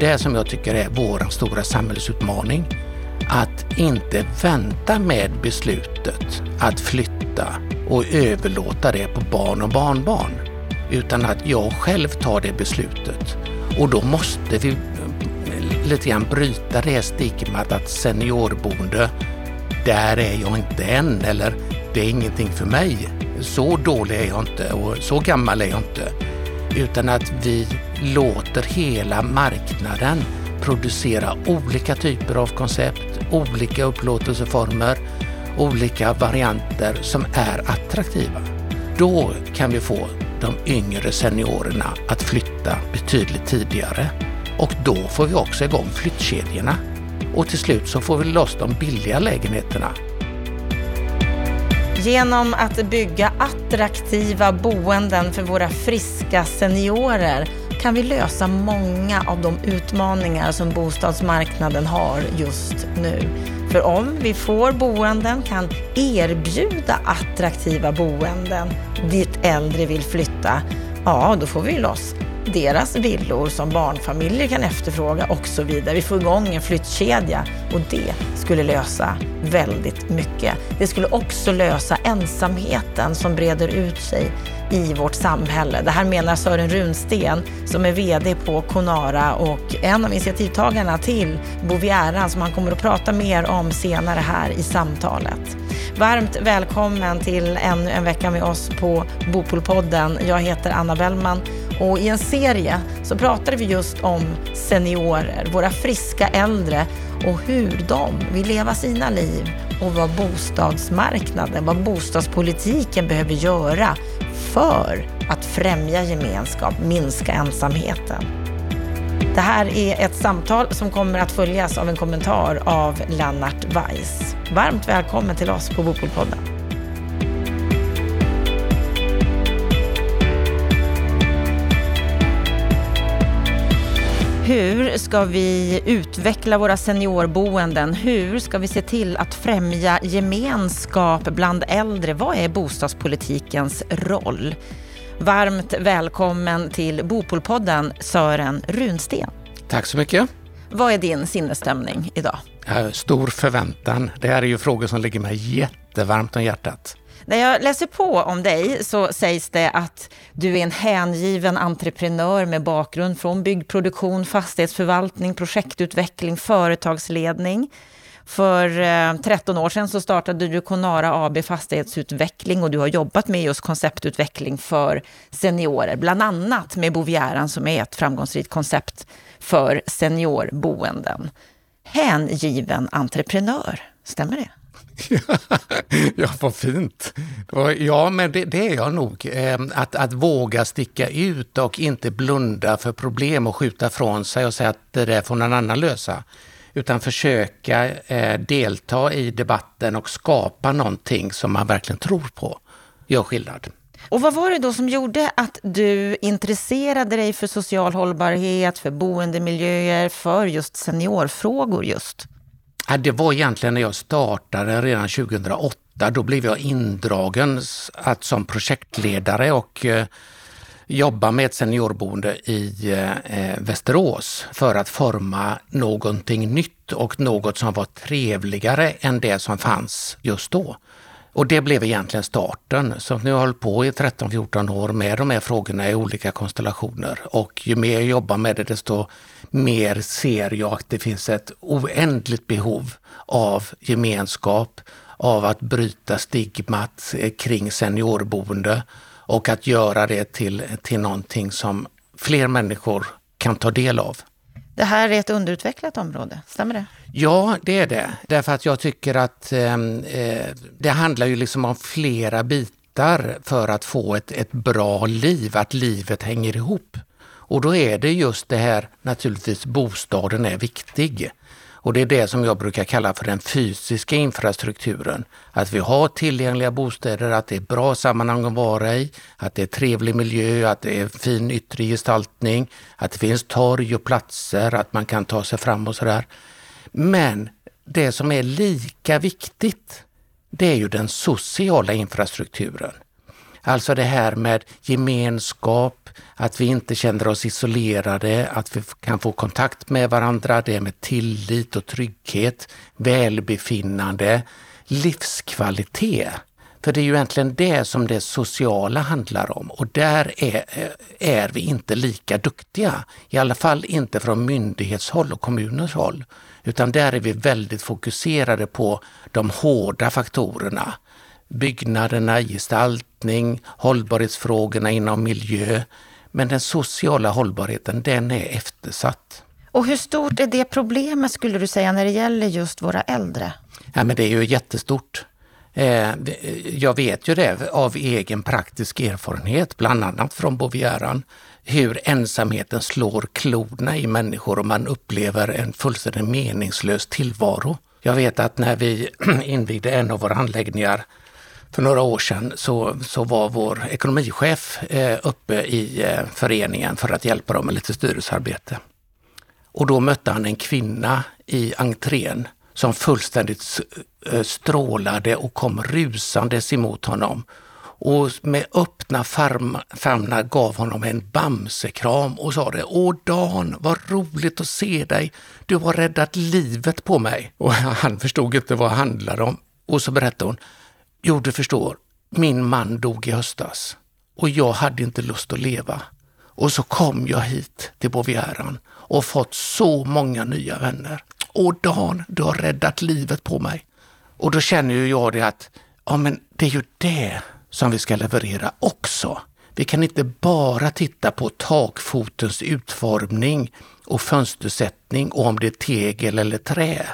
det som jag tycker är vår stora samhällsutmaning. Att inte vänta med beslutet att flytta och överlåta det på barn och barnbarn. Utan att jag själv tar det beslutet. Och då måste vi eh, lite grann bryta det stigmat att seniorboende, där är jag inte än eller det är ingenting för mig. Så dålig är jag inte och så gammal är jag inte. Utan att vi låter hela marknaden producera olika typer av koncept, olika upplåtelseformer, olika varianter som är attraktiva. Då kan vi få de yngre seniorerna att flytta betydligt tidigare och då får vi också igång flyttkedjorna. Och till slut så får vi loss de billiga lägenheterna Genom att bygga attraktiva boenden för våra friska seniorer kan vi lösa många av de utmaningar som bostadsmarknaden har just nu. För om vi får boenden, kan erbjuda attraktiva boenden dit äldre vill flytta, ja då får vi loss deras villor som barnfamiljer kan efterfråga och så vidare. Vi får igång en flyttkedja och det skulle lösa väldigt mycket. Det skulle också lösa ensamheten som breder ut sig i vårt samhälle. Det här menar Sören Runsten som är VD på Conara och en av initiativtagarna till Bovieran som han kommer att prata mer om senare här i samtalet. Varmt välkommen till ännu en vecka med oss på Bopolpodden. Jag heter Anna Bellman och i en serie så pratade vi just om seniorer, våra friska äldre och hur de vill leva sina liv och vad bostadsmarknaden, vad bostadspolitiken behöver göra för att främja gemenskap, minska ensamheten. Det här är ett samtal som kommer att följas av en kommentar av Lennart Weiss. Varmt välkommen till oss på Bopolpodden. Hur ska vi utveckla våra seniorboenden? Hur ska vi se till att främja gemenskap bland äldre? Vad är bostadspolitikens roll? Varmt välkommen till Bopolpodden, Sören Runsten. Tack så mycket. Vad är din sinnesstämning idag? Stor förväntan. Det här är ju frågor som ligger mig jättevarmt om hjärtat. När jag läser på om dig så sägs det att du är en hängiven entreprenör med bakgrund från byggproduktion, fastighetsförvaltning, projektutveckling, företagsledning. För eh, 13 år sedan så startade du Conara AB Fastighetsutveckling och du har jobbat med just konceptutveckling för seniorer, bland annat med Bovieran som är ett framgångsrikt koncept för seniorboenden. Hängiven entreprenör, stämmer det? ja, vad fint. Ja, men det, det är jag nog. Ehm, att, att våga sticka ut och inte blunda för problem och skjuta från sig och säga att det där får någon annan lösa. Utan försöka eh, delta i debatten och skapa någonting som man verkligen tror på. Gör skillnad. Och vad var det då som gjorde att du intresserade dig för social hållbarhet, för boendemiljöer, för just seniorfrågor just? Ja, det var egentligen när jag startade redan 2008. Då blev jag indragen att som projektledare och eh, jobba med ett seniorboende i eh, eh, Västerås för att forma någonting nytt och något som var trevligare än det som fanns just då. Och det blev egentligen starten. Så nu har jag hållit på i 13-14 år med de här frågorna i olika konstellationer. Och ju mer jag jobbar med det, desto mer ser jag att det finns ett oändligt behov av gemenskap, av att bryta stigmat kring seniorboende och att göra det till, till någonting som fler människor kan ta del av. Det här är ett underutvecklat område, stämmer det? Ja, det är det. Därför att jag tycker att ehm, eh, det handlar ju liksom om flera bitar för att få ett, ett bra liv, att livet hänger ihop. Och då är det just det här, naturligtvis bostaden är viktig. Och det är det som jag brukar kalla för den fysiska infrastrukturen. Att vi har tillgängliga bostäder, att det är bra sammanhang att vara i, att det är trevlig miljö, att det är fin yttre gestaltning, att det finns torg och platser, att man kan ta sig fram och sådär. Men det som är lika viktigt, det är ju den sociala infrastrukturen. Alltså det här med gemenskap, att vi inte känner oss isolerade, att vi kan få kontakt med varandra, det med tillit och trygghet, välbefinnande, livskvalitet. För det är ju egentligen det som det sociala handlar om och där är, eh, är vi inte lika duktiga. I alla fall inte från myndighetshåll och kommuners håll. Utan där är vi väldigt fokuserade på de hårda faktorerna. Byggnaderna, gestaltning, hållbarhetsfrågorna inom miljö. Men den sociala hållbarheten, den är eftersatt. Och hur stort är det problemet skulle du säga när det gäller just våra äldre? Ja, men det är ju jättestort. Eh, jag vet ju det av egen praktisk erfarenhet, bland annat från Bovieran, hur ensamheten slår klorna i människor och man upplever en fullständigt meningslös tillvaro. Jag vet att när vi invigde en av våra anläggningar för några år sedan så, så var vår ekonomichef eh, uppe i eh, föreningen för att hjälpa dem med lite styrelsearbete. Och då mötte han en kvinna i entrén som fullständigt eh, strålade och kom rusandes emot honom. Och med öppna famnar gav honom en bamsekram och sa det, Åh Dan, vad roligt att se dig. Du har räddat livet på mig. Och han förstod inte vad det handlade om. Och så berättade hon, Jo, du förstår, min man dog i höstas och jag hade inte lust att leva. Och så kom jag hit till Bovieran och fått så många nya vänner. Och Dan, du har räddat livet på mig. Och då känner ju jag det att, ja men det är ju det som vi ska leverera också. Vi kan inte bara titta på takfotens utformning och fönstersättning och om det är tegel eller trä.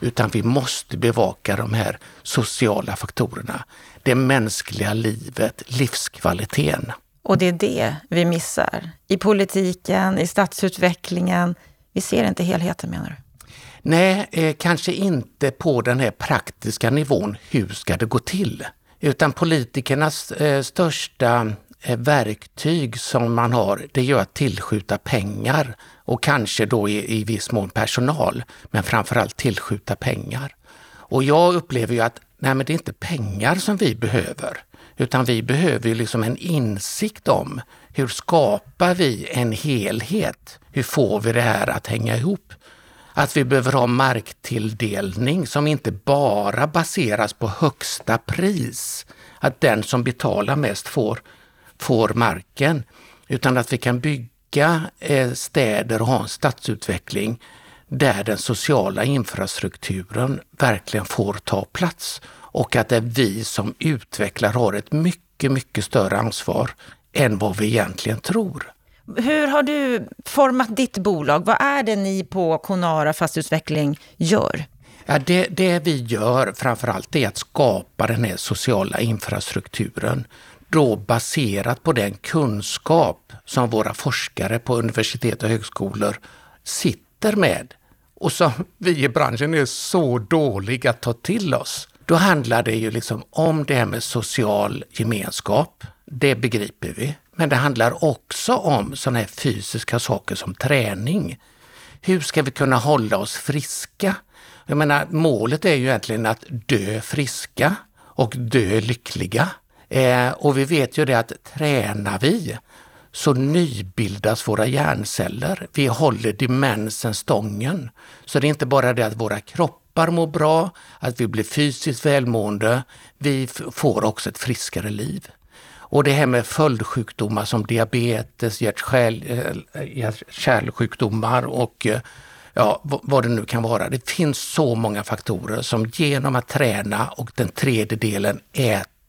Utan vi måste bevaka de här sociala faktorerna. Det mänskliga livet, livskvaliteten. Och det är det vi missar i politiken, i stadsutvecklingen. Vi ser inte helheten menar du? Nej, eh, kanske inte på den här praktiska nivån. Hur ska det gå till? Utan politikernas eh, största Eh, verktyg som man har, det är att tillskjuta pengar och kanske då i, i viss mån personal, men framförallt tillskjuta pengar. Och jag upplever ju att nej, men det är inte pengar som vi behöver, utan vi behöver ju liksom en insikt om hur skapar vi en helhet? Hur får vi det här att hänga ihop? Att vi behöver ha marktilldelning som inte bara baseras på högsta pris, att den som betalar mest får, får marken, utan att vi kan bygga eh, städer och ha en stadsutveckling där den sociala infrastrukturen verkligen får ta plats och att det är vi som utvecklar har ett mycket, mycket större ansvar än vad vi egentligen tror. Hur har du format ditt bolag? Vad är det ni på Conara Fastighetsutveckling gör? Ja, det, det vi gör framförallt är att skapa den här sociala infrastrukturen. Då baserat på den kunskap som våra forskare på universitet och högskolor sitter med och som vi i branschen är så dåliga att ta till oss. Då handlar det ju liksom om det här med social gemenskap. Det begriper vi. Men det handlar också om sådana här fysiska saker som träning. Hur ska vi kunna hålla oss friska? Jag menar, målet är ju egentligen att dö friska och dö lyckliga. Eh, och vi vet ju det att tränar vi så nybildas våra hjärnceller. Vi håller demensen stången. Så det är inte bara det att våra kroppar mår bra, att vi blir fysiskt välmående, vi får också ett friskare liv. Och det här med följdsjukdomar som diabetes, hjärt-kärlsjukdomar eh, och eh, ja, vad det nu kan vara. Det finns så många faktorer som genom att träna och den tredje delen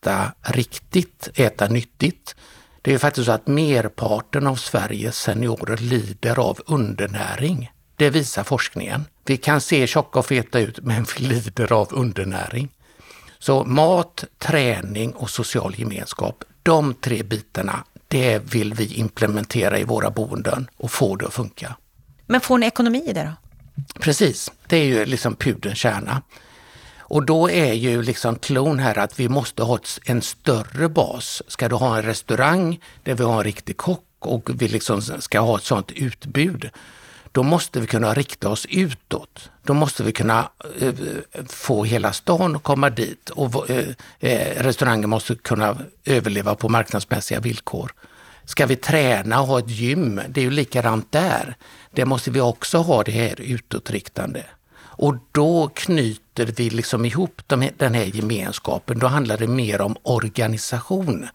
äta riktigt, äta nyttigt. Det är faktiskt så att merparten av Sveriges seniorer lider av undernäring. Det visar forskningen. Vi kan se tjocka och feta ut, men vi lider av undernäring. Så mat, träning och social gemenskap, de tre bitarna, det vill vi implementera i våra boenden och få det att funka. Men får ni ekonomi i det då? Precis, det är ju liksom pudelns kärna. Och då är ju liksom klon här att vi måste ha en större bas. Ska du ha en restaurang där vi har en riktig kock och vi liksom ska ha ett sådant utbud, då måste vi kunna rikta oss utåt. Då måste vi kunna eh, eh få hela stan att komma dit och eh, eh, restaurangen måste kunna överleva på marknadsmässiga villkor. Ska vi träna och ha ett gym, det är ju likadant där. Det måste vi också ha det här utåtriktande. Och då knyter vi liksom ihop de, den här gemenskapen. Då handlar det mer om organisation.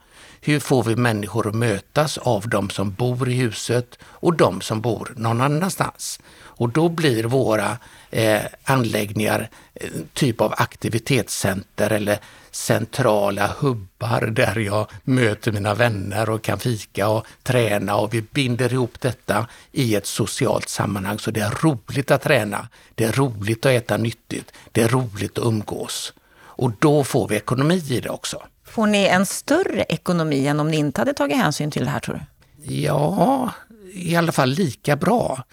Hur får vi människor att mötas av de som bor i huset och de som bor någon annanstans? Och då blir våra eh, anläggningar eh, typ av aktivitetscenter eller centrala hubbar där jag möter mina vänner och kan fika och träna och vi binder ihop detta i ett socialt sammanhang. Så det är roligt att träna, det är roligt att äta nyttigt, det är roligt att umgås. Och då får vi ekonomi i det också. Får ni en större ekonomi än om ni inte hade tagit hänsyn till det här tror du? Ja, i alla fall lika bra.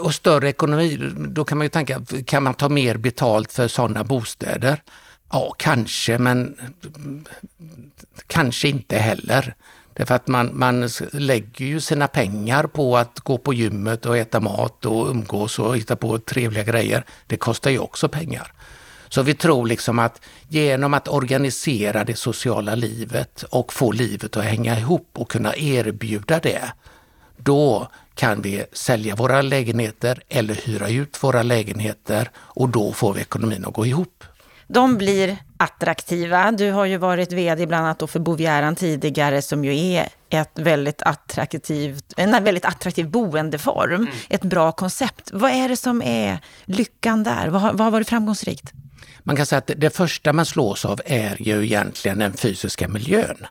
Och större ekonomi, då kan man ju tänka, kan man ta mer betalt för sådana bostäder? Ja, kanske, men kanske inte heller. Därför att man, man lägger ju sina pengar på att gå på gymmet och äta mat och umgås och hitta på trevliga grejer. Det kostar ju också pengar. Så vi tror liksom att genom att organisera det sociala livet och få livet att hänga ihop och kunna erbjuda det, då kan vi sälja våra lägenheter eller hyra ut våra lägenheter och då får vi ekonomin att gå ihop. De blir attraktiva. Du har ju varit VD bland annat för Bovieran tidigare som ju är ett väldigt attraktivt, en väldigt attraktiv boendeform. Mm. Ett bra koncept. Vad är det som är lyckan där? Vad har, vad har varit framgångsrikt? Man kan säga att det första man slås av är ju egentligen den fysiska miljön.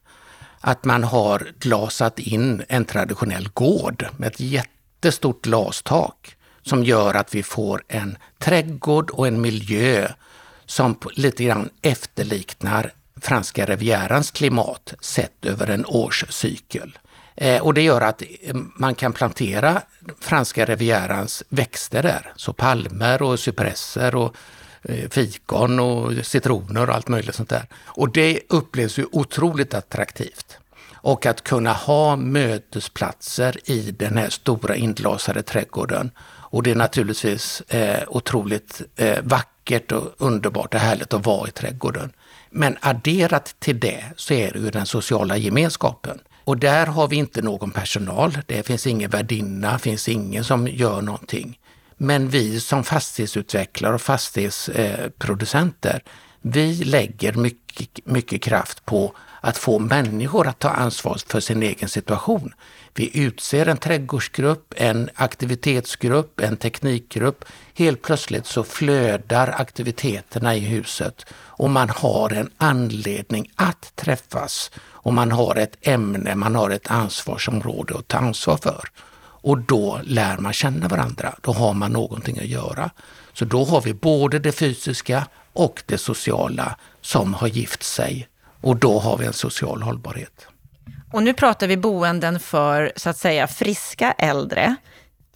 Att man har glasat in en traditionell gård med ett jättestort glastak som gör att vi får en trädgård och en miljö som lite grann efterliknar franska rivierans klimat sett över en årscykel. Eh, och det gör att eh, man kan plantera franska rivierans växter där, så palmer och cypresser och Eh, fikon och citroner och allt möjligt sånt där. Och det upplevs ju otroligt attraktivt. Och att kunna ha mötesplatser i den här stora inglasade trädgården. Och det är naturligtvis eh, otroligt eh, vackert och underbart och härligt att vara i trädgården. Men adderat till det så är det ju den sociala gemenskapen. Och där har vi inte någon personal. Det finns ingen värdinna, finns ingen som gör någonting. Men vi som fastighetsutvecklare och fastighetsproducenter, vi lägger mycket, mycket kraft på att få människor att ta ansvar för sin egen situation. Vi utser en trädgårdsgrupp, en aktivitetsgrupp, en teknikgrupp. Helt plötsligt så flödar aktiviteterna i huset och man har en anledning att träffas och man har ett ämne, man har ett ansvarsområde att ta ansvar för. Och då lär man känna varandra. Då har man någonting att göra. Så då har vi både det fysiska och det sociala som har gift sig. Och då har vi en social hållbarhet. Och nu pratar vi boenden för så att säga friska äldre,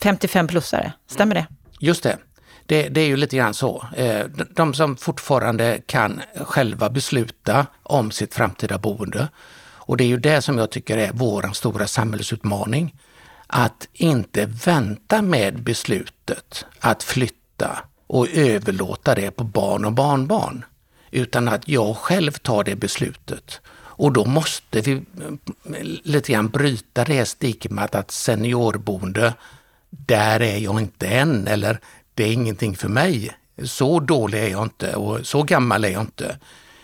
55-plussare, stämmer det? Just det. det. Det är ju lite grann så. Eh, de som fortfarande kan själva besluta om sitt framtida boende. Och det är ju det som jag tycker är vår stora samhällsutmaning att inte vänta med beslutet att flytta och överlåta det på barn och barnbarn. Utan att jag själv tar det beslutet. Och då måste vi eh, lite grann bryta det stigmat att seniorboende, där är jag inte än eller det är ingenting för mig. Så dålig är jag inte och så gammal är jag inte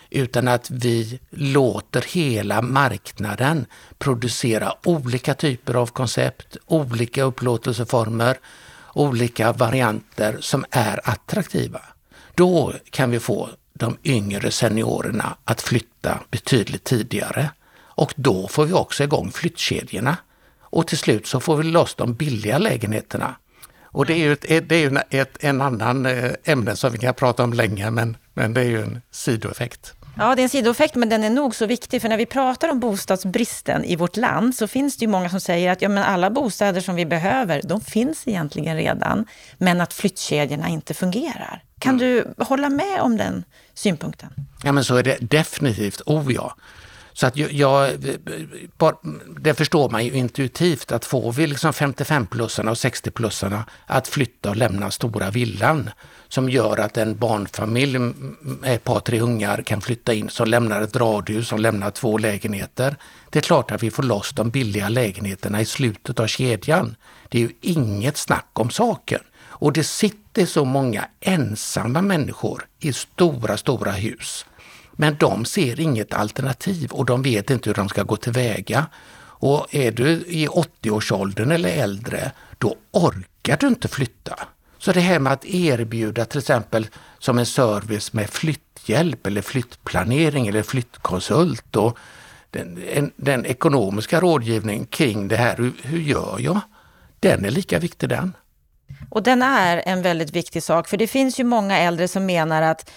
utan att vi låter hela marknaden producera olika typer av koncept, olika upplåtelseformer, olika varianter som är attraktiva. Då kan vi få de yngre seniorerna att flytta betydligt tidigare och då får vi också igång flyttkedjorna. Och till slut så får vi loss de billiga lägenheterna. Och det är ju, ett, det är ju ett, en annan eh, ämne som vi kan prata om länge, men, men det är ju en sidoeffekt. Ja, det är en sidoeffekt, men den är nog så viktig. För när vi pratar om bostadsbristen i vårt land så finns det ju många som säger att ja, men alla bostäder som vi behöver, de finns egentligen redan. Men att flyttkedjorna inte fungerar. Kan mm. du hålla med om den synpunkten? Ja, men så är det definitivt. Oh ja. Så att jag, det förstår man ju intuitivt att får vi liksom 55-plussarna och 60-plussarna att flytta och lämna stora villan som gör att en barnfamilj med ett par, tre ungar kan flytta in som lämnar ett radhus, som lämnar två lägenheter. Det är klart att vi får loss de billiga lägenheterna i slutet av kedjan. Det är ju inget snack om saken. Och det sitter så många ensamma människor i stora, stora hus men de ser inget alternativ och de vet inte hur de ska gå tillväga. Och är du i 80-årsåldern eller äldre, då orkar du inte flytta. Så det här med att erbjuda till exempel som en service med flytthjälp eller flyttplanering eller flyttkonsult och den, en, den ekonomiska rådgivningen kring det här, hur, hur gör jag? Den är lika viktig den. Och den är en väldigt viktig sak, för det finns ju många äldre som menar att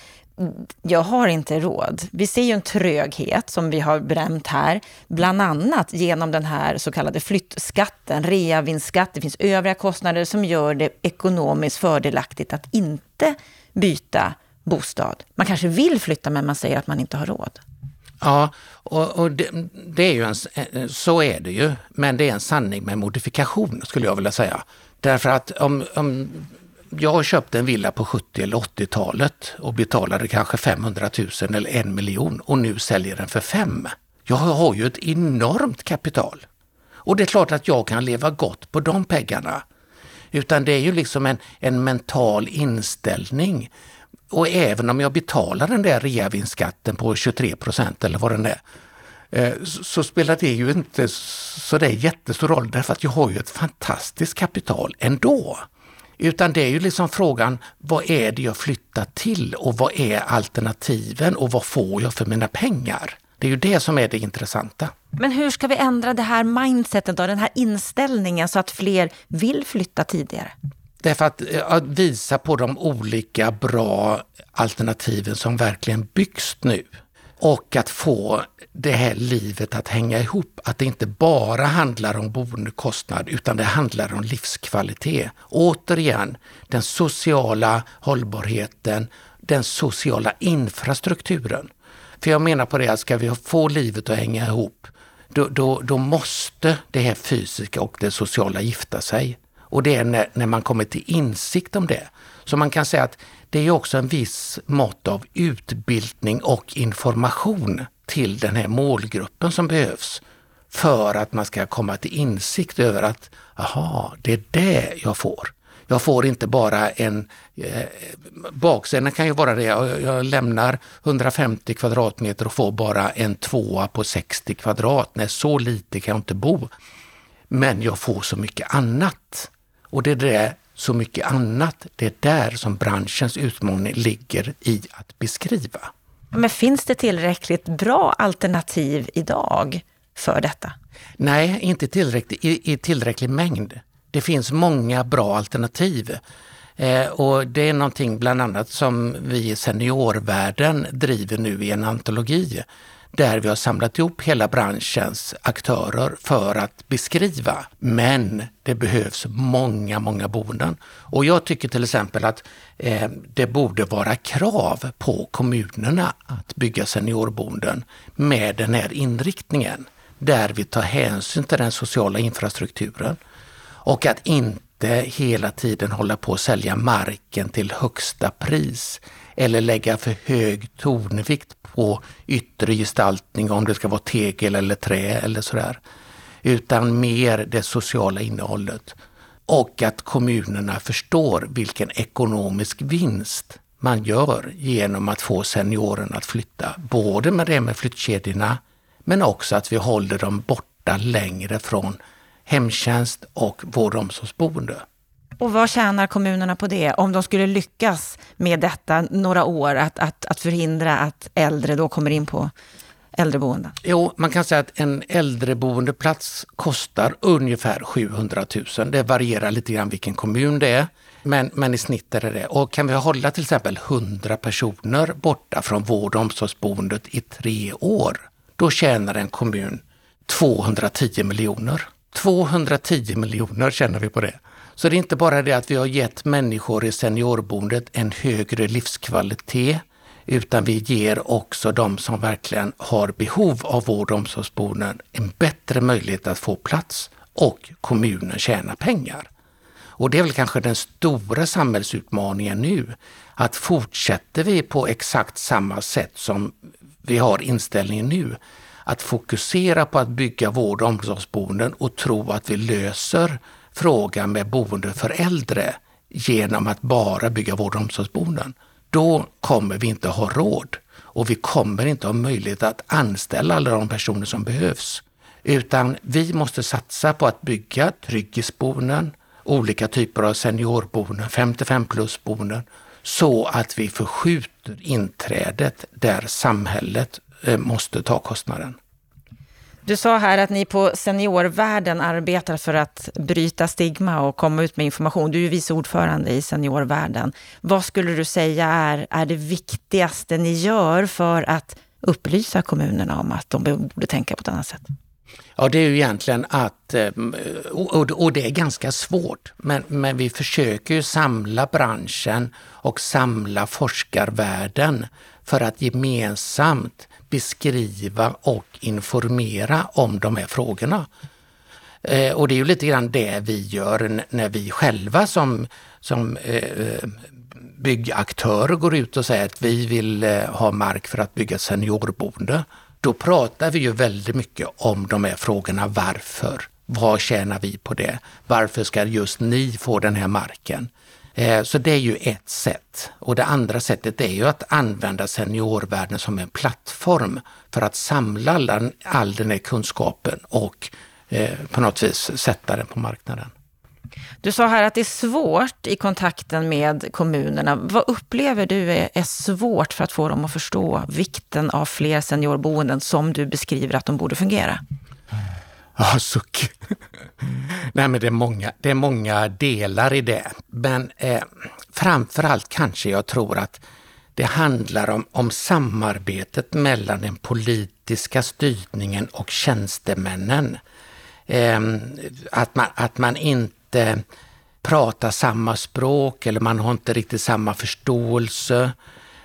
jag har inte råd. Vi ser ju en tröghet som vi har bränt här, bland annat genom den här så kallade flyttskatten, reavinstskatt. Det finns övriga kostnader som gör det ekonomiskt fördelaktigt att inte byta bostad. Man kanske vill flytta men man säger att man inte har råd. Ja, och, och det, det, är ju en, eh, så är det ju, men det är en sanning med modifikation skulle jag vilja säga. Därför att om, om jag köpte en villa på 70 eller 80-talet och betalade kanske 500 000 eller en miljon och nu säljer den för fem. Jag har ju ett enormt kapital. Och det är klart att jag kan leva gott på de pengarna. Utan det är ju liksom en, en mental inställning. Och även om jag betalar den där reavinstskatten på 23 procent eller vad den är, eh, så spelar det ju inte så det är jättestor roll därför att jag har ju ett fantastiskt kapital ändå. Utan det är ju liksom frågan, vad är det jag flyttar till och vad är alternativen och vad får jag för mina pengar? Det är ju det som är det intressanta. Men hur ska vi ändra det här mindsetet och den här inställningen så att fler vill flytta tidigare? Därför att, eh, att visa på de olika bra alternativen som verkligen byggs nu och att få det här livet att hänga ihop. Att det inte bara handlar om boendekostnad utan det handlar om livskvalitet. Återigen, den sociala hållbarheten, den sociala infrastrukturen. För jag menar på det att ska vi få livet att hänga ihop, då, då, då måste det här fysiska och det sociala gifta sig. Och det är när, när man kommer till insikt om det. Så man kan säga att det är också en viss mått av utbildning och information till den här målgruppen som behövs för att man ska komma till insikt över att, aha, det är det jag får. Jag får inte bara en... Eh, baksidan kan ju vara det, jag, jag lämnar 150 kvadratmeter och får bara en tvåa på 60 kvadrat. Nej, så lite kan jag inte bo. Men jag får så mycket annat. Och det är det så mycket annat. Det är där som branschens utmaning ligger i att beskriva. Men finns det tillräckligt bra alternativ idag för detta? Nej, inte tillräckligt, i, i tillräcklig mängd. Det finns många bra alternativ. Eh, och det är någonting bland annat som vi i seniorvärlden driver nu i en antologi där vi har samlat ihop hela branschens aktörer för att beskriva. Men det behövs många, många boenden. Och jag tycker till exempel att eh, det borde vara krav på kommunerna att bygga seniorboenden med den här inriktningen, där vi tar hänsyn till den sociala infrastrukturen och att inte hela tiden hålla på att sälja marken till högsta pris eller lägga för hög tonvikt på yttre gestaltning, om det ska vara tegel eller trä eller sådär. Utan mer det sociala innehållet. Och att kommunerna förstår vilken ekonomisk vinst man gör genom att få seniorerna att flytta. Både med det med flyttkedjorna, men också att vi håller dem borta längre från hemtjänst och vård och vad tjänar kommunerna på det, om de skulle lyckas med detta några år, att, att, att förhindra att äldre då kommer in på äldreboenden? Jo, man kan säga att en äldreboendeplats kostar ungefär 700 000. Det varierar lite grann vilken kommun det är, men, men i snitt är det det. Och kan vi hålla till exempel 100 personer borta från vård och omsorgsboendet i tre år, då tjänar en kommun 210 miljoner. 210 miljoner tjänar vi på det. Så det är inte bara det att vi har gett människor i seniorboendet en högre livskvalitet, utan vi ger också de som verkligen har behov av vård och omsorgsboenden en bättre möjlighet att få plats och kommunen tjänar pengar. Och det är väl kanske den stora samhällsutmaningen nu, att fortsätter vi på exakt samma sätt som vi har inställningen nu, att fokusera på att bygga vård och omsorgsboenden och tro att vi löser frågan med boende för äldre genom att bara bygga vård och omsorgsboenden, då kommer vi inte ha råd och vi kommer inte ha möjlighet att anställa alla de personer som behövs. Utan vi måste satsa på att bygga trygghetsboenden, olika typer av seniorboenden, 55 plus boenden, så att vi förskjuter inträdet där samhället eh, måste ta kostnaden. Du sa här att ni på Seniorvärlden arbetar för att bryta stigma och komma ut med information. Du är ju vice ordförande i Seniorvärlden. Vad skulle du säga är, är det viktigaste ni gör för att upplysa kommunerna om att de borde tänka på ett annat sätt? Ja, det är ju egentligen att, eh, och det är ganska svårt, men, men vi försöker ju samla branschen och samla forskarvärlden för att gemensamt beskriva och informera om de här frågorna. Eh, och det är ju lite grann det vi gör när vi själva som, som eh, eh, byggaktörer går ut och säger att vi vill eh, ha mark för att bygga seniorboende. Då pratar vi ju väldigt mycket om de här frågorna. Varför? Vad tjänar vi på det? Varför ska just ni få den här marken? Eh, så det är ju ett sätt. Och det andra sättet är ju att använda seniorvärlden som en plattform för att samla all, all den här kunskapen och eh, på något vis sätta den på marknaden. Du sa här att det är svårt i kontakten med kommunerna. Vad upplever du är svårt för att få dem att förstå vikten av fler seniorboenden som du beskriver att de borde fungera? Ja, suck. Nej, men det är, många, det är många delar i det. Men eh, framförallt kanske jag tror att det handlar om, om samarbetet mellan den politiska styrningen och tjänstemännen. Eh, att, man, att man inte pratar samma språk eller man har inte riktigt samma förståelse.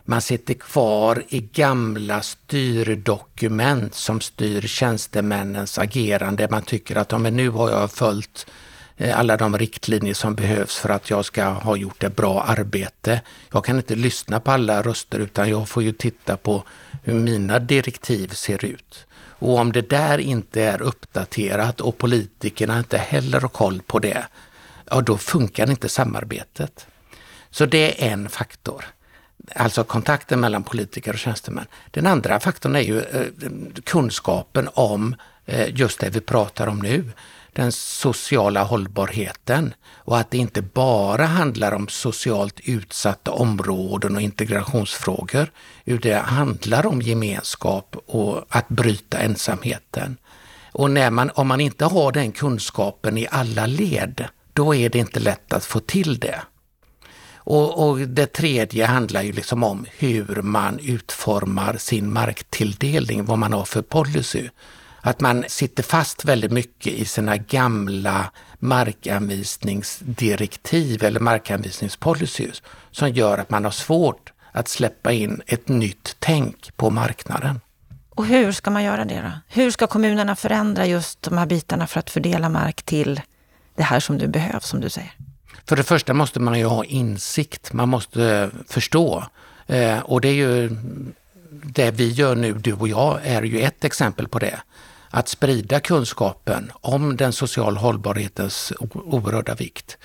Man sitter kvar i gamla styrdokument som styr tjänstemännens agerande. Man tycker att ja, men nu har jag följt eh, alla de riktlinjer som behövs för att jag ska ha gjort ett bra arbete. Jag kan inte lyssna på alla röster utan jag får ju titta på hur mina direktiv ser ut. Och om det där inte är uppdaterat och politikerna inte heller har koll på det, ja då funkar inte samarbetet. Så det är en faktor alltså kontakten mellan politiker och tjänstemän. Den andra faktorn är ju eh, kunskapen om eh, just det vi pratar om nu, den sociala hållbarheten och att det inte bara handlar om socialt utsatta områden och integrationsfrågor, utan det handlar om gemenskap och att bryta ensamheten. Och när man, om man inte har den kunskapen i alla led, då är det inte lätt att få till det. Och, och, det tredje handlar ju liksom om hur man utformar sin marktilldelning, vad man har för policy. Att man sitter fast väldigt mycket i sina gamla markanvisningsdirektiv eller markanvisningspolicys som gör att man har svårt att släppa in ett nytt tänk på marknaden. Och hur ska man göra det då? Hur ska kommunerna förändra just de här bitarna för att fördela mark till det här som du behövs, som du säger? För det första måste man ju ha insikt, man måste förstå. Eh, och det är ju det vi gör nu, du och jag, är ju ett exempel på det. Att sprida kunskapen om den sociala hållbarhetens oerhörda vikt.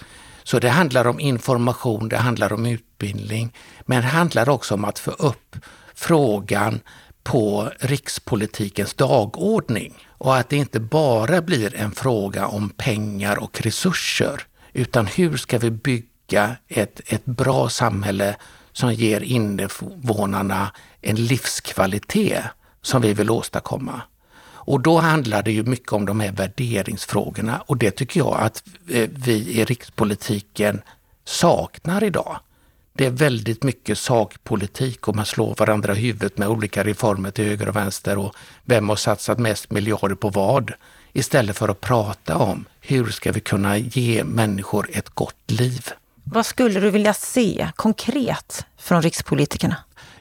Så det handlar om information, det handlar om utbildning, men det handlar också om att få upp frågan på rikspolitikens dagordning och att det inte bara blir en fråga om pengar och resurser utan hur ska vi bygga ett, ett bra samhälle som ger invånarna en livskvalitet som vi vill åstadkomma. Och då handlar det ju mycket om de här värderingsfrågorna och det tycker jag att eh, vi i rikspolitiken saknar idag. Det är väldigt mycket sakpolitik och man slår varandra i huvudet med olika reformer till höger och vänster och vem har satsat mest miljarder på vad? Istället för att prata om hur ska vi kunna ge människor ett gott liv. Vad skulle du vilja se konkret från rikspolitikerna?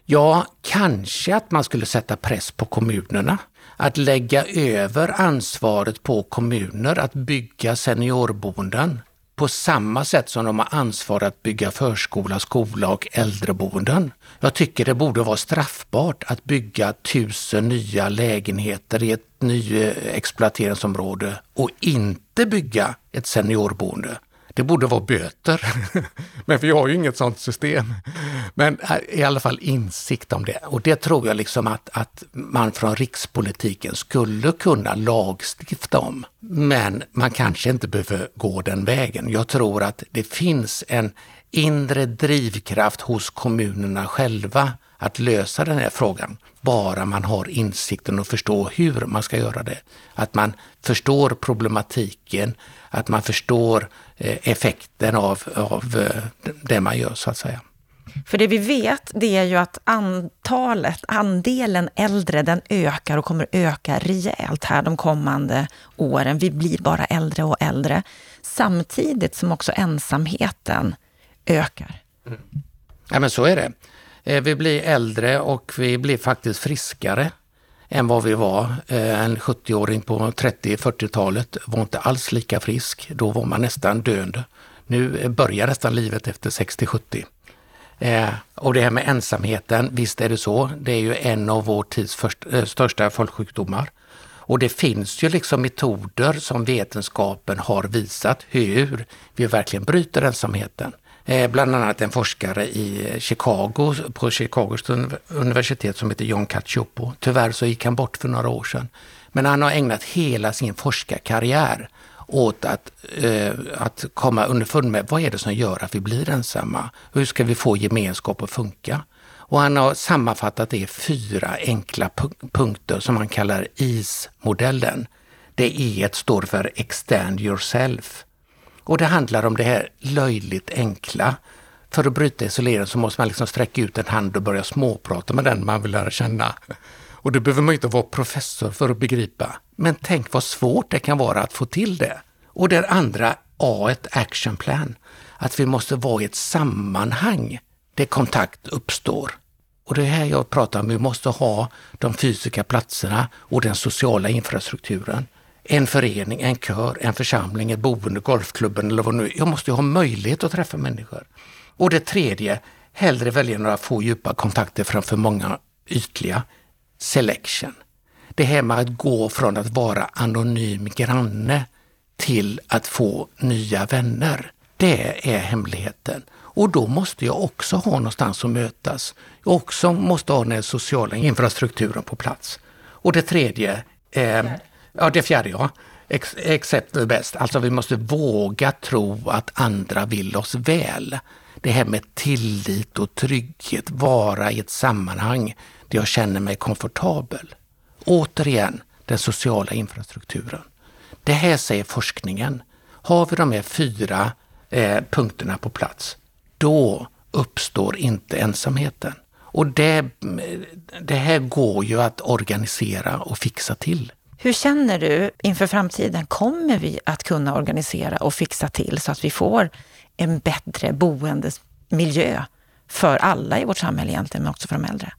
Ja, kanske att man skulle sätta press på kommunerna. Att lägga över ansvaret på kommuner att bygga seniorboenden på samma sätt som de har ansvar att bygga förskola, skola och äldreboenden. Jag tycker det borde vara straffbart att bygga tusen nya lägenheter i ett nyexploateringsområde eh, och inte bygga ett seniorboende. Det borde vara böter. Men vi har ju inget sådant system. Men eh, i alla fall insikt om det. Och det tror jag liksom att, att man från rikspolitiken skulle kunna lagstifta om. Men man kanske inte behöver gå den vägen. Jag tror att det finns en inre drivkraft hos kommunerna själva att lösa den här frågan, bara man har insikten och förstår hur man ska göra det. Att man förstår problematiken, att man förstår eh, effekten av, av eh, det man gör så att säga. För det vi vet, det är ju att antalet, andelen äldre, den ökar och kommer öka rejält här de kommande åren. Vi blir bara äldre och äldre. Samtidigt som också ensamheten ökar. Mm. Ja men så är det. Eh, vi blir äldre och vi blir faktiskt friskare än vad vi var. Eh, en 70-åring på 30-40-talet var inte alls lika frisk. Då var man nästan döende. Nu börjar nästan livet efter 60-70. Eh, och det här med ensamheten, visst är det så. Det är ju en av vår tids eh, största folksjukdomar. Och det finns ju liksom metoder som vetenskapen har visat hur vi verkligen bryter ensamheten. Eh, bland annat en forskare i Chicago, på Chicagos universitet som heter John Cacioppo. Tyvärr så gick han bort för några år sedan. Men han har ägnat hela sin forskarkarriär åt att, eh, att komma underfund med vad är det som gör att vi blir ensamma? Hur ska vi få gemenskap att funka? Och han har sammanfattat det i fyra enkla punkter som han kallar IS-modellen. Det E står för Extend Yourself. Och det handlar om det här löjligt enkla. För att bryta isoleringen så måste man liksom sträcka ut en hand och börja småprata med den man vill lära känna. Och det behöver man inte vara professor för att begripa. Men tänk vad svårt det kan vara att få till det. Och det andra A, ett action plan. Att vi måste vara i ett sammanhang där kontakt uppstår. Och det är här jag pratar om, vi måste ha de fysiska platserna och den sociala infrastrukturen en förening, en kör, en församling, ett boende, golfklubben eller vad nu Jag måste ju ha möjlighet att träffa människor. Och det tredje, hellre välja några få djupa kontakter framför många ytliga. Selection. Det här med att gå från att vara anonym granne till att få nya vänner. Det är hemligheten. Och då måste jag också ha någonstans att mötas. Jag också måste ha den sociala infrastrukturen på plats. Och det tredje, eh, Ja, det fjärde ja. Accept the best. Alltså vi måste våga tro att andra vill oss väl. Det här med tillit och trygghet, vara i ett sammanhang där jag känner mig komfortabel. Återigen, den sociala infrastrukturen. Det här säger forskningen. Har vi de här fyra eh, punkterna på plats, då uppstår inte ensamheten. Och det, det här går ju att organisera och fixa till. Hur känner du inför framtiden? Kommer vi att kunna organisera och fixa till så att vi får en bättre boendemiljö för alla i vårt samhälle egentligen, men också för de äldre?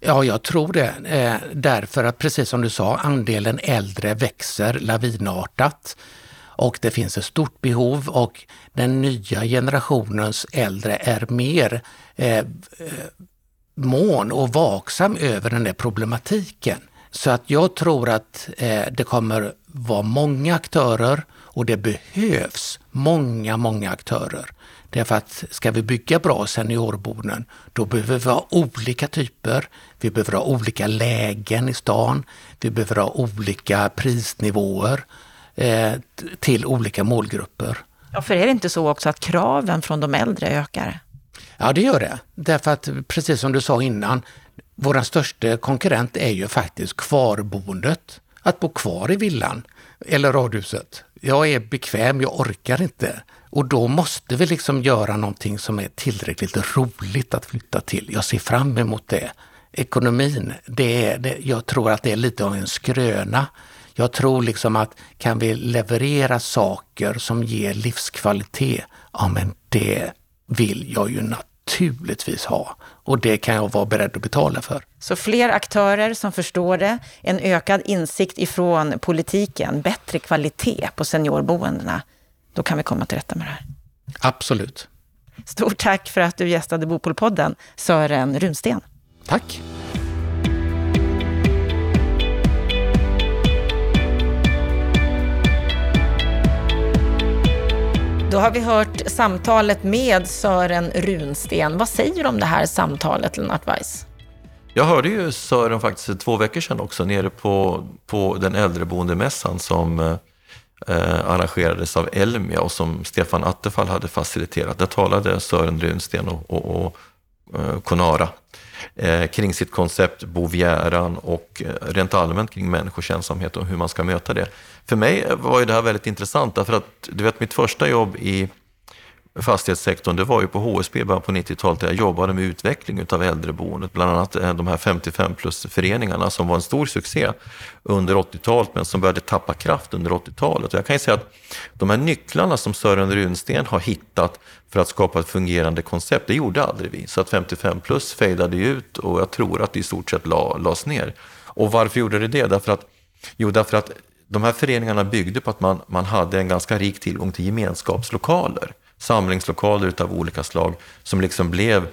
Ja, jag tror det. Eh, därför att precis som du sa, andelen äldre växer lavinartat och det finns ett stort behov och den nya generationens äldre är mer eh, eh mån och vaksam över den där problematiken. Så att jag tror att eh, det kommer vara många aktörer och det behövs många, många aktörer. Därför att ska vi bygga bra seniorboenden, då behöver vi ha olika typer. Vi behöver ha olika lägen i stan. Vi behöver ha olika prisnivåer eh, till olika målgrupper. Ja, för är det inte så också att kraven från de äldre ökar? Ja, det gör det. Därför att precis som du sa innan, vår största konkurrent är ju faktiskt kvarboendet. Att bo kvar i villan eller radhuset. Jag är bekväm, jag orkar inte. Och då måste vi liksom göra någonting som är tillräckligt roligt att flytta till. Jag ser fram emot det. Ekonomin, det är, det, jag tror att det är lite av en skröna. Jag tror liksom att kan vi leverera saker som ger livskvalitet, ja men det vill jag ju naturligtvis ha och det kan jag vara beredd att betala för. Så fler aktörer som förstår det, en ökad insikt ifrån politiken, bättre kvalitet på seniorboendena. Då kan vi komma till rätta med det här. Absolut. Stort tack för att du gästade Bopolpodden, Sören Runsten. Tack. Då har vi hört samtalet med Sören Runsten. Vad säger du om det här samtalet, Lennart Weiss? Jag hörde ju Sören faktiskt för två veckor sedan också nere på, på den äldreboendemässan som eh, eh, arrangerades av Elmia och som Stefan Attefall hade faciliterat. Där talade Sören Runsten och, och, och eh, Conara eh, kring sitt koncept Bovjäran och eh, rent allmänt kring människors ensamhet och hur man ska möta det. För mig var ju det här väldigt intressant därför att du vet mitt första jobb i fastighetssektorn, det var ju på HSB början på 90-talet där jag jobbade med utveckling av äldreboendet. Bland annat eh, de här 55 plus-föreningarna som var en stor succé under 80-talet men som började tappa kraft under 80-talet. Och jag kan ju säga att de här nycklarna som Sören Runsten har hittat för att skapa ett fungerande koncept, det gjorde aldrig vi. Så att 55 plus fejdade ut och jag tror att det i stort sett lades ner. Och varför gjorde det det? Därför att, jo, därför att de här föreningarna byggde på att man, man hade en ganska rik tillgång till gemenskapslokaler samlingslokaler av olika slag som liksom blev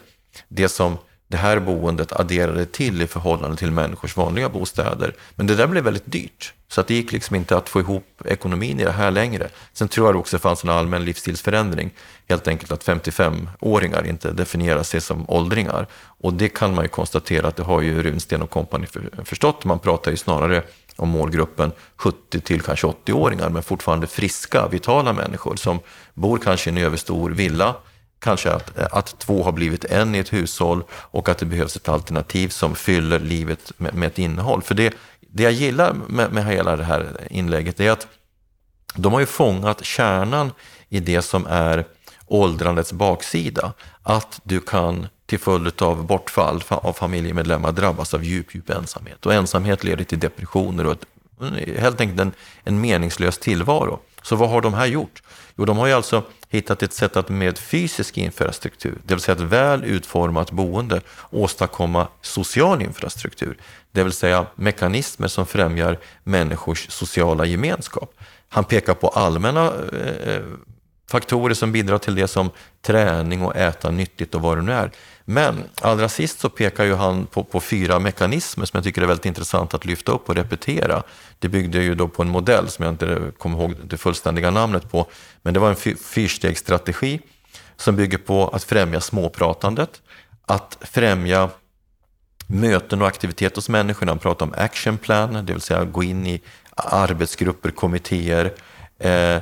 det som det här boendet adderade till i förhållande till människors vanliga bostäder. Men det där blev väldigt dyrt, så att det gick liksom inte att få ihop ekonomin i det här längre. Sen tror jag också det fanns en allmän livsstilsförändring, helt enkelt att 55-åringar inte definierar sig som åldringar. Och det kan man ju konstatera att det har ju Runsten och kompani förstått. Man pratar ju snarare om målgruppen 70 till kanske 80-åringar, men fortfarande friska, vitala människor som bor kanske i en överstor villa, kanske att, eh, att två har blivit en i ett hushåll och att det behövs ett alternativ som fyller livet med, med ett innehåll. För det, det jag gillar med, med hela det här inlägget är att de har ju fångat kärnan i det som är åldrandets baksida. Att du kan till följd av bortfall av familjemedlemmar drabbas av djup, djup ensamhet. Och ensamhet leder till depressioner och ett, helt enkelt en, en meningslös tillvaro. Så vad har de här gjort? Jo, de har ju alltså hittat ett sätt att med fysisk infrastruktur, det vill säga ett väl utformat boende, åstadkomma social infrastruktur. Det vill säga mekanismer som främjar människors sociala gemenskap. Han pekar på allmänna eh, eh faktorer som bidrar till det som träning och äta nyttigt och vad det nu är. Men allra sist så pekar ju han på, på, fyra mekanismer som jag tycker är väldigt intressant att lyfta upp och repetera. Det byggde ju då på en modell som jag inte kommer ihåg det fullständiga namnet på, men det var en fyrstegsstrategi som bygger på att främja småpratandet, att främja möten och aktivitet hos människorna. Han pratar om action plan, det vill säga gå in i arbetsgrupper, kommittéer, eh,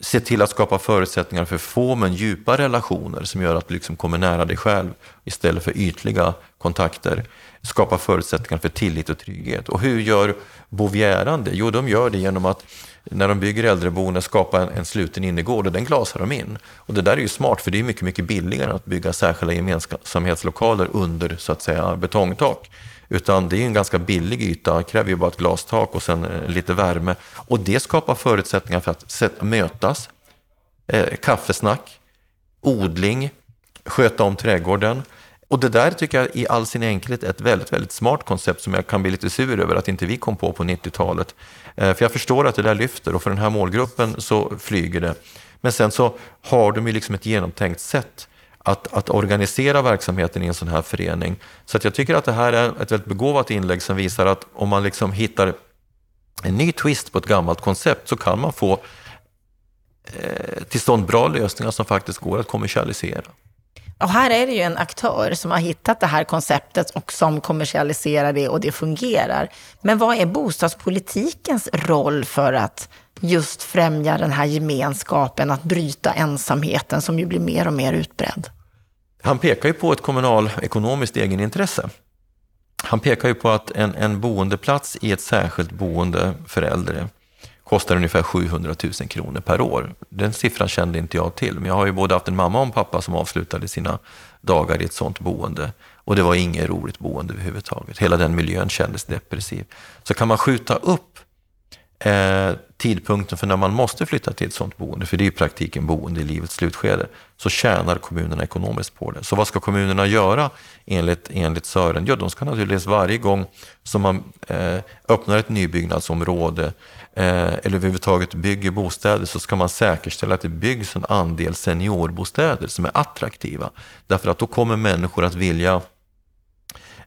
se till att skapa förutsättningar för få men djupa relationer som gör att du liksom kommer nära dig själv istället för ytliga kontakter. Skapa förutsättningar för tillit och trygghet. Och hur gör Bovieran det? Jo, de gör det genom att när de bygger äldreboenden skapa en, en sluten innergård och den glasar de in. Och det där är ju smart för det är mycket, mycket billigare än att bygga särskilda gemensamhetslokaler under så att säga betongtak. Utan det är en ganska billig yta, kräver ju bara ett glastak och sen eh, lite värme. Och det skapar förutsättningar för att mötas, eh, kaffesnack, odling, sköta om trädgården. Och det där tycker jag i all sin enkelhet är ett väldigt, väldigt smart koncept som jag kan bli lite sur över att inte vi kom på på 90-talet. Eh, för jag förstår att det där lyfter och för den här målgruppen så flyger det. Men sen så har de ju liksom ett genomtänkt sätt att, att organisera verksamheten i en sån här förening. Så att jag tycker att det här är ett väldigt begåvat inlägg som visar att om man liksom hittar en ny twist på ett gammalt koncept så kan man få eh, till stånd bra lösningar som faktiskt går att kommersialisera. Och här är det ju en aktör som har hittat det här konceptet och som kommersialiserar det och det fungerar. Men vad är bostadspolitikens roll för att just främja den här gemenskapen, att bryta ensamheten som ju blir mer och mer utbredd? Han pekar ju på ett kommunalekonomiskt egenintresse. Han pekar ju på att en, en boendeplats i ett särskilt boende för äldre kostar ungefär 700 000 kronor per år. Den siffran kände inte jag till, men jag har ju både haft en mamma och en pappa som avslutade sina dagar i ett sånt boende. Och det var inget roligt boende överhuvudtaget. Hela den miljön kändes depressiv. Så kan man skjuta upp eh, tidpunkten för när man måste flytta till ett sådant boende, för det är i praktiken boende i livets slutskede, så tjänar kommunerna ekonomiskt på det. Så vad ska kommunerna göra enligt, enligt Sören? Ja, de ska naturligtvis varje gång som man eh, öppnar ett nybyggnadsområde eh, eller överhuvudtaget bygger bostäder så ska man säkerställa att det byggs en andel seniorbostäder som är attraktiva. Därför att då kommer människor att vilja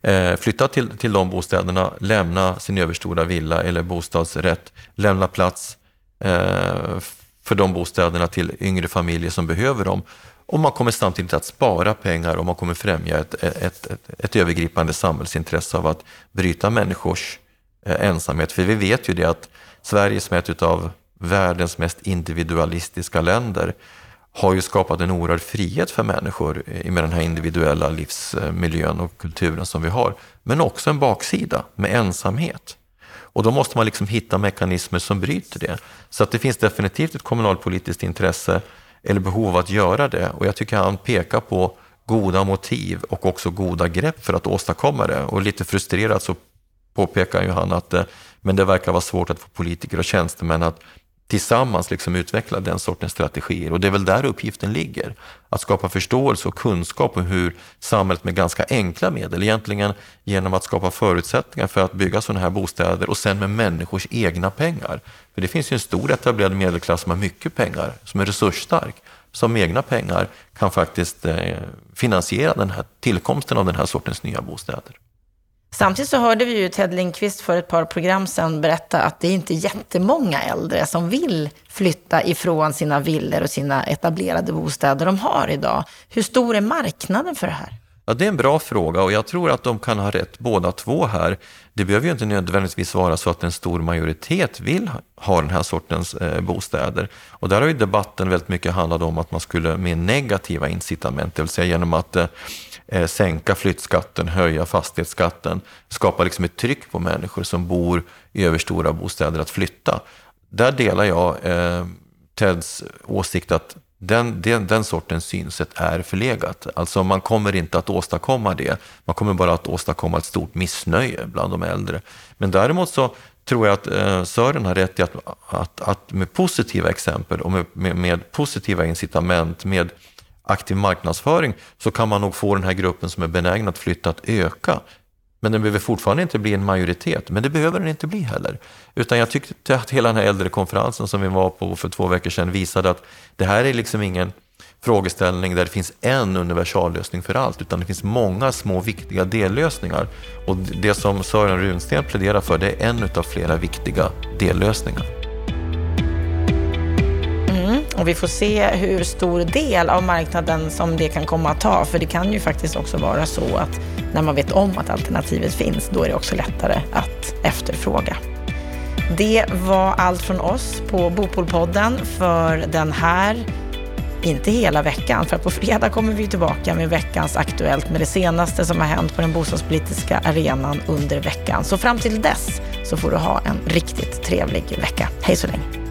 eh, flytta till, till de bostäderna, lämna sin överstora villa eller bostadsrätt, lämna plats eh, för de bostäderna till yngre familjer som behöver dem. Och man kommer samtidigt att spara pengar och man kommer främja ett, ett, ett, ett övergripande samhällsintresse av att bryta människors eh, ensamhet. För vi vet ju det att Sverige som är ett av världens mest individualistiska länder har ju skapat en oerhörd frihet för människor med den här individuella livsmiljön och kulturen som vi har. Men också en baksida med ensamhet. Och då måste man liksom hitta mekanismer som bryter det. Så att det finns definitivt ett kommunalpolitiskt intresse eller behov av att göra det. Och jag tycker han pekar på goda motiv och också goda grepp för att åstadkomma det. Och lite frustrerat så påpekar ju han att eh, men det verkar vara svårt att få politiker och tjänstemän att tillsammans liksom utveckla den sortens strategier. Och det är väl där uppgiften ligger. Att skapa förståelse och kunskap om hur samhället med ganska enkla medel, egentligen genom att skapa förutsättningar för att bygga sådana här bostäder och sen med människors egna pengar. För det finns ju en stor etablerad medelklass som har mycket pengar, som är resursstark, som med egna pengar kan faktiskt eh, finansiera den här tillkomsten av den här sortens nya bostäder. Samtidigt så hörde vi ju Ted Lindqvist för ett par program sedan berätta att det är inte jättemånga äldre som vill flytta ifrån sina villor och sina etablerade bostäder de har idag. Hur stor är marknaden för det här? Ja, det är en bra fråga och jag tror att de kan ha rätt båda två här. Det behöver ju inte nödvändigtvis vara så att en stor majoritet vill ha den här sortens eh, bostäder. Och där har ju debatten väldigt mycket handlat om att man skulle med negativa incitament, det vill säga genom att eh, eh, sänka flyttskatten, höja fastighetsskatten, skapa liksom ett tryck på människor som bor i överstora bostäder att flytta. Där delar jag eh, Teds åsikt att den, den, den sortens synsätt är förlegat. Alltså man kommer inte att åstadkomma det. Man kommer bara att åstadkomma ett stort missnöje bland de äldre. Men däremot så tror jag att eh, Sören har rätt i att, att, att med positiva exempel och med, med, med positiva incitament, med aktiv marknadsföring så kan man nog få den här gruppen som är benägen att flytta att öka. Men den behöver fortfarande inte bli en majoritet, men det behöver den inte bli heller. Utan jag tyckte att hela den här äldrekonferensen som vi var på för två veckor sedan visade att det här är liksom ingen frågeställning där det finns en universallösning för allt, utan det finns många små viktiga dellösningar. Och det som Sören Runsten pläderar för, det är en av flera viktiga dellösningar. Och vi får se hur stor del av marknaden som det kan komma att ta. För det kan ju faktiskt också vara så att när man vet om att alternativet finns, då är det också lättare att efterfråga. Det var allt från oss på Bopolpodden för den här, inte hela veckan, för på fredag kommer vi tillbaka med veckans Aktuellt med det senaste som har hänt på den bostadspolitiska arenan under veckan. Så fram till dess så får du ha en riktigt trevlig vecka. Hej så länge!